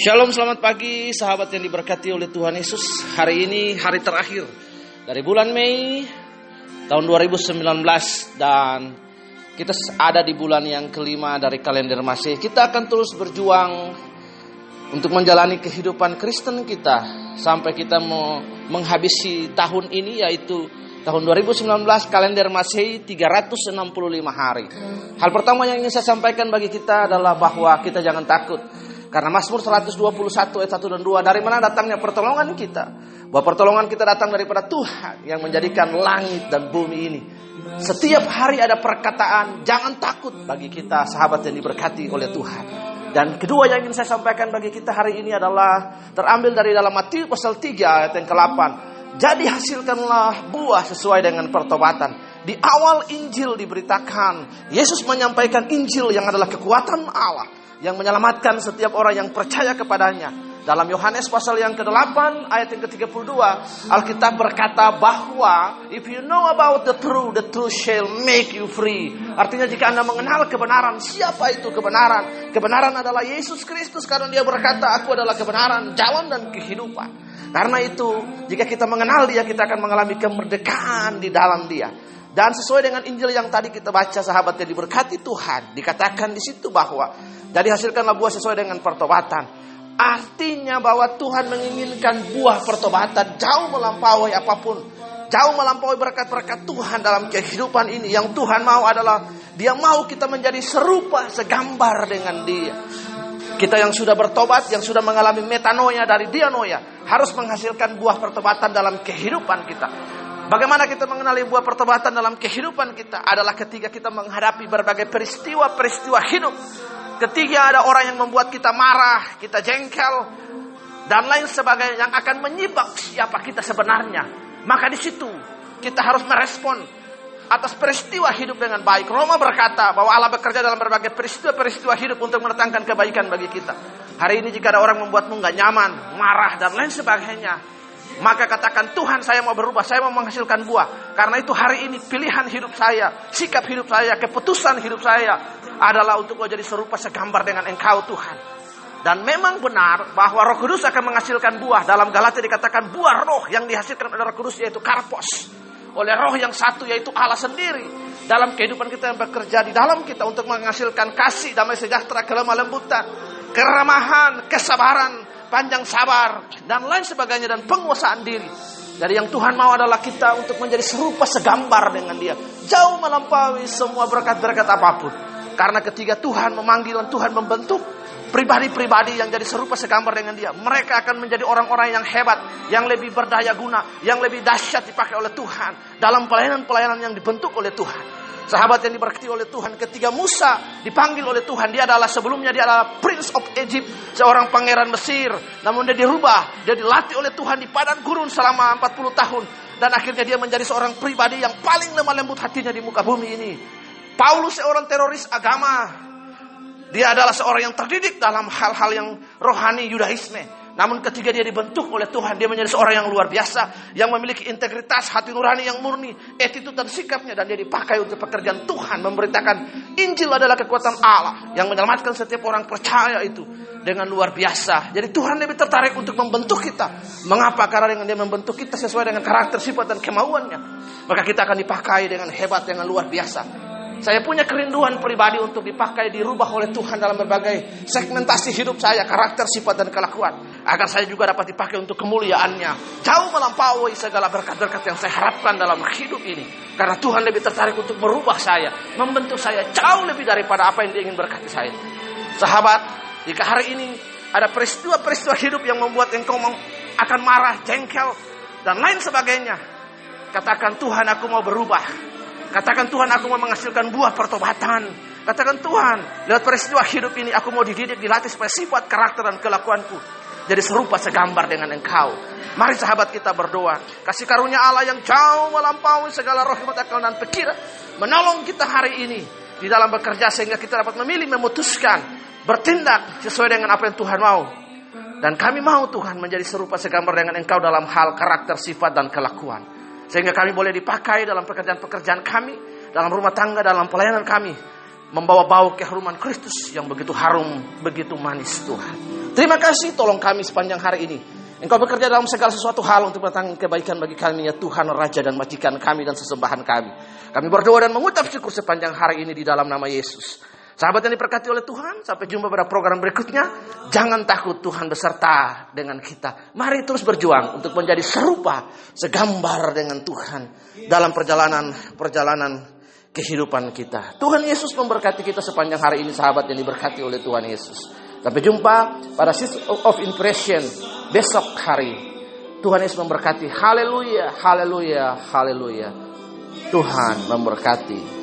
Shalom, selamat pagi sahabat yang diberkati oleh Tuhan Yesus. Hari ini hari terakhir dari bulan Mei tahun 2019 dan kita ada di bulan yang kelima dari kalender Masih. Kita akan terus berjuang untuk menjalani kehidupan Kristen kita sampai kita mau menghabisi tahun ini yaitu tahun 2019 kalender Masehi 365 hari. Hal pertama yang ingin saya sampaikan bagi kita adalah bahwa kita jangan takut karena Mazmur 121 ayat 1 dan 2 dari mana datangnya pertolongan kita? Bahwa pertolongan kita datang daripada Tuhan yang menjadikan langit dan bumi ini. Setiap hari ada perkataan jangan takut bagi kita sahabat yang diberkati oleh Tuhan. Dan kedua yang ingin saya sampaikan bagi kita hari ini adalah terambil dari dalam Matius pasal 3 ayat yang ke-8. Jadi hasilkanlah buah sesuai dengan pertobatan. Di awal Injil diberitakan, Yesus menyampaikan Injil yang adalah kekuatan Allah yang menyelamatkan setiap orang yang percaya kepadanya. Dalam Yohanes pasal yang ke-8 ayat yang ke-32 Alkitab berkata bahwa if you know about the truth the truth shall make you free. Artinya jika Anda mengenal kebenaran, siapa itu kebenaran? Kebenaran adalah Yesus Kristus karena dia berkata aku adalah kebenaran, jalan dan kehidupan. Karena itu jika kita mengenal dia kita akan mengalami kemerdekaan di dalam dia. Dan sesuai dengan Injil yang tadi kita baca sahabat yang diberkati Tuhan, dikatakan di situ bahwa jadi hasilkanlah buah sesuai dengan pertobatan. Artinya bahwa Tuhan menginginkan buah pertobatan jauh melampaui apa pun. Jauh melampaui berkat-berkat Tuhan dalam kehidupan ini. Yang Tuhan mau adalah dia mau kita menjadi serupa, segambar dengan dia. Kita yang sudah bertobat, yang sudah mengalami metanoia dari dianoia, harus menghasilkan buah pertobatan dalam kehidupan kita. Bagaimana kita mengenali buah pertobatan dalam kehidupan kita adalah ketika kita menghadapi berbagai peristiwa-peristiwa hidup. Ketika ada orang yang membuat kita marah, kita jengkel, dan lain sebagainya yang akan menyibak siapa kita sebenarnya. Maka di situ kita harus merespon atas peristiwa hidup dengan baik. Roma berkata bahwa Allah bekerja dalam berbagai peristiwa-peristiwa hidup untuk mendatangkan kebaikan bagi kita. Hari ini jika ada orang membuatmu nggak nyaman, marah dan lain sebagainya, maka katakan Tuhan saya mau berubah, saya mau menghasilkan buah. Karena itu hari ini pilihan hidup saya, sikap hidup saya, keputusan hidup saya adalah untuk menjadi serupa segambar dengan Engkau Tuhan. Dan memang benar bahwa Roh Kudus akan menghasilkan buah. Dalam Galatia dikatakan buah roh yang dihasilkan oleh Roh Kudus yaitu karpos. Oleh roh yang satu yaitu Allah sendiri. Dalam kehidupan kita yang bekerja di dalam kita untuk menghasilkan kasih, damai sejahtera, kelemah lembutan, keramahan, kesabaran, panjang sabar, dan lain sebagainya, dan penguasaan diri. Dari yang Tuhan mau adalah kita untuk menjadi serupa segambar dengan dia. Jauh melampaui semua berkat-berkat apa pun. Karena ketika Tuhan memanggil dan Tuhan membentuk pribadi-pribadi yang jadi serupa segambar dengan dia. Mereka akan menjadi orang-orang yang hebat, yang lebih berdaya guna, yang lebih dahsyat dipakai oleh Tuhan. Dalam pelayanan-pelayanan yang dibentuk oleh Tuhan. Sahabat yang diberkati oleh Tuhan ketika Musa dipanggil oleh Tuhan. Dia adalah sebelumnya dia adalah Prince of Egypt. Seorang pangeran Mesir. Namun dia dirubah. Dia dilatih oleh Tuhan di padang gurun selama 40 tahun. Dan akhirnya dia menjadi seorang pribadi yang paling lemah lembut hatinya di muka bumi ini. Paulus seorang teroris agama. Dia adalah seorang yang terdidik dalam hal-hal yang rohani Yudaisme. Namun ketika dia dibentuk oleh Tuhan, dia menjadi seorang yang luar biasa, yang memiliki integritas, hati nurani yang murni, attitude dan sikapnya, dan dia dipakai untuk pekerjaan Tuhan, memberitakan Injil adalah kekuatan Allah yang menyelamatkan setiap orang percaya itu dengan luar biasa. Jadi Tuhan lebih tertarik untuk membentuk kita. Mengapa? Karena dengan dia membentuk kita sesuai dengan karakter, sifat, dan kemauannya. Maka kita akan dipakai dengan hebat, dengan luar biasa. Saya punya kerinduan pribadi untuk dipakai, dirubah oleh Tuhan dalam berbagai segmentasi hidup saya, karakter, sifat, dan kelakuan. Agar saya juga dapat dipakai untuk kemuliaannya. Jauh melampaui segala berkat-berkat yang saya harapkan dalam hidup ini. Karena Tuhan lebih tertarik untuk merubah saya, membentuk saya jauh lebih daripada apa yang dia ingin berkati saya. Sahabat, jika hari ini ada peristiwa-peristiwa hidup yang membuat engkau akan marah, jengkel, dan lain sebagainya. Katakan Tuhan aku mau berubah. Katakan Tuhan aku mau menghasilkan buah pertobatan. Katakan Tuhan, lewat peristiwa hidup ini aku mau dididik, dilatih supaya sifat, karakter, dan kelakuanku jadi serupa segambar dengan engkau. Mari sahabat kita berdoa. Kasih karunia Allah yang jauh melampaui segala roh hikmat akal dan pikiran. Menolong kita hari ini di dalam bekerja sehingga kita dapat memilih, memutuskan, bertindak sesuai dengan apa yang Tuhan mau. Dan kami mau Tuhan menjadi serupa segambar dengan engkau dalam hal karakter, sifat, dan kelakuan. Sehingga kami boleh dipakai dalam pekerjaan-pekerjaan kami, dalam rumah tangga, dalam pelayanan kami. membawa bau keharuman Kristus yang begitu harum, begitu manis Tuhan. Terima kasih tolong kami sepanjang hari ini. Engkau bekerja dalam segala sesuatu hal untuk mendatangkan kebaikan bagi kami ya Tuhan Raja dan majikan kami dan sesembahan kami. Kami berdoa dan mengucap syukur sepanjang hari ini di dalam nama Yesus. Sahabat yang diberkati oleh Tuhan, sampai jumpa pada program berikutnya. Jangan takut Tuhan beserta dengan kita. Mari terus berjuang untuk menjadi serupa, segambar dengan Tuhan dalam perjalanan perjalanan kehidupan kita. Tuhan Yesus memberkati kita sepanjang hari ini sahabat yang diberkati oleh Tuhan Yesus. Sampai jumpa pada Season of Impression besok hari. Tuhan Yesus memberkati. Haleluya, haleluya, haleluya. Tuhan memberkati.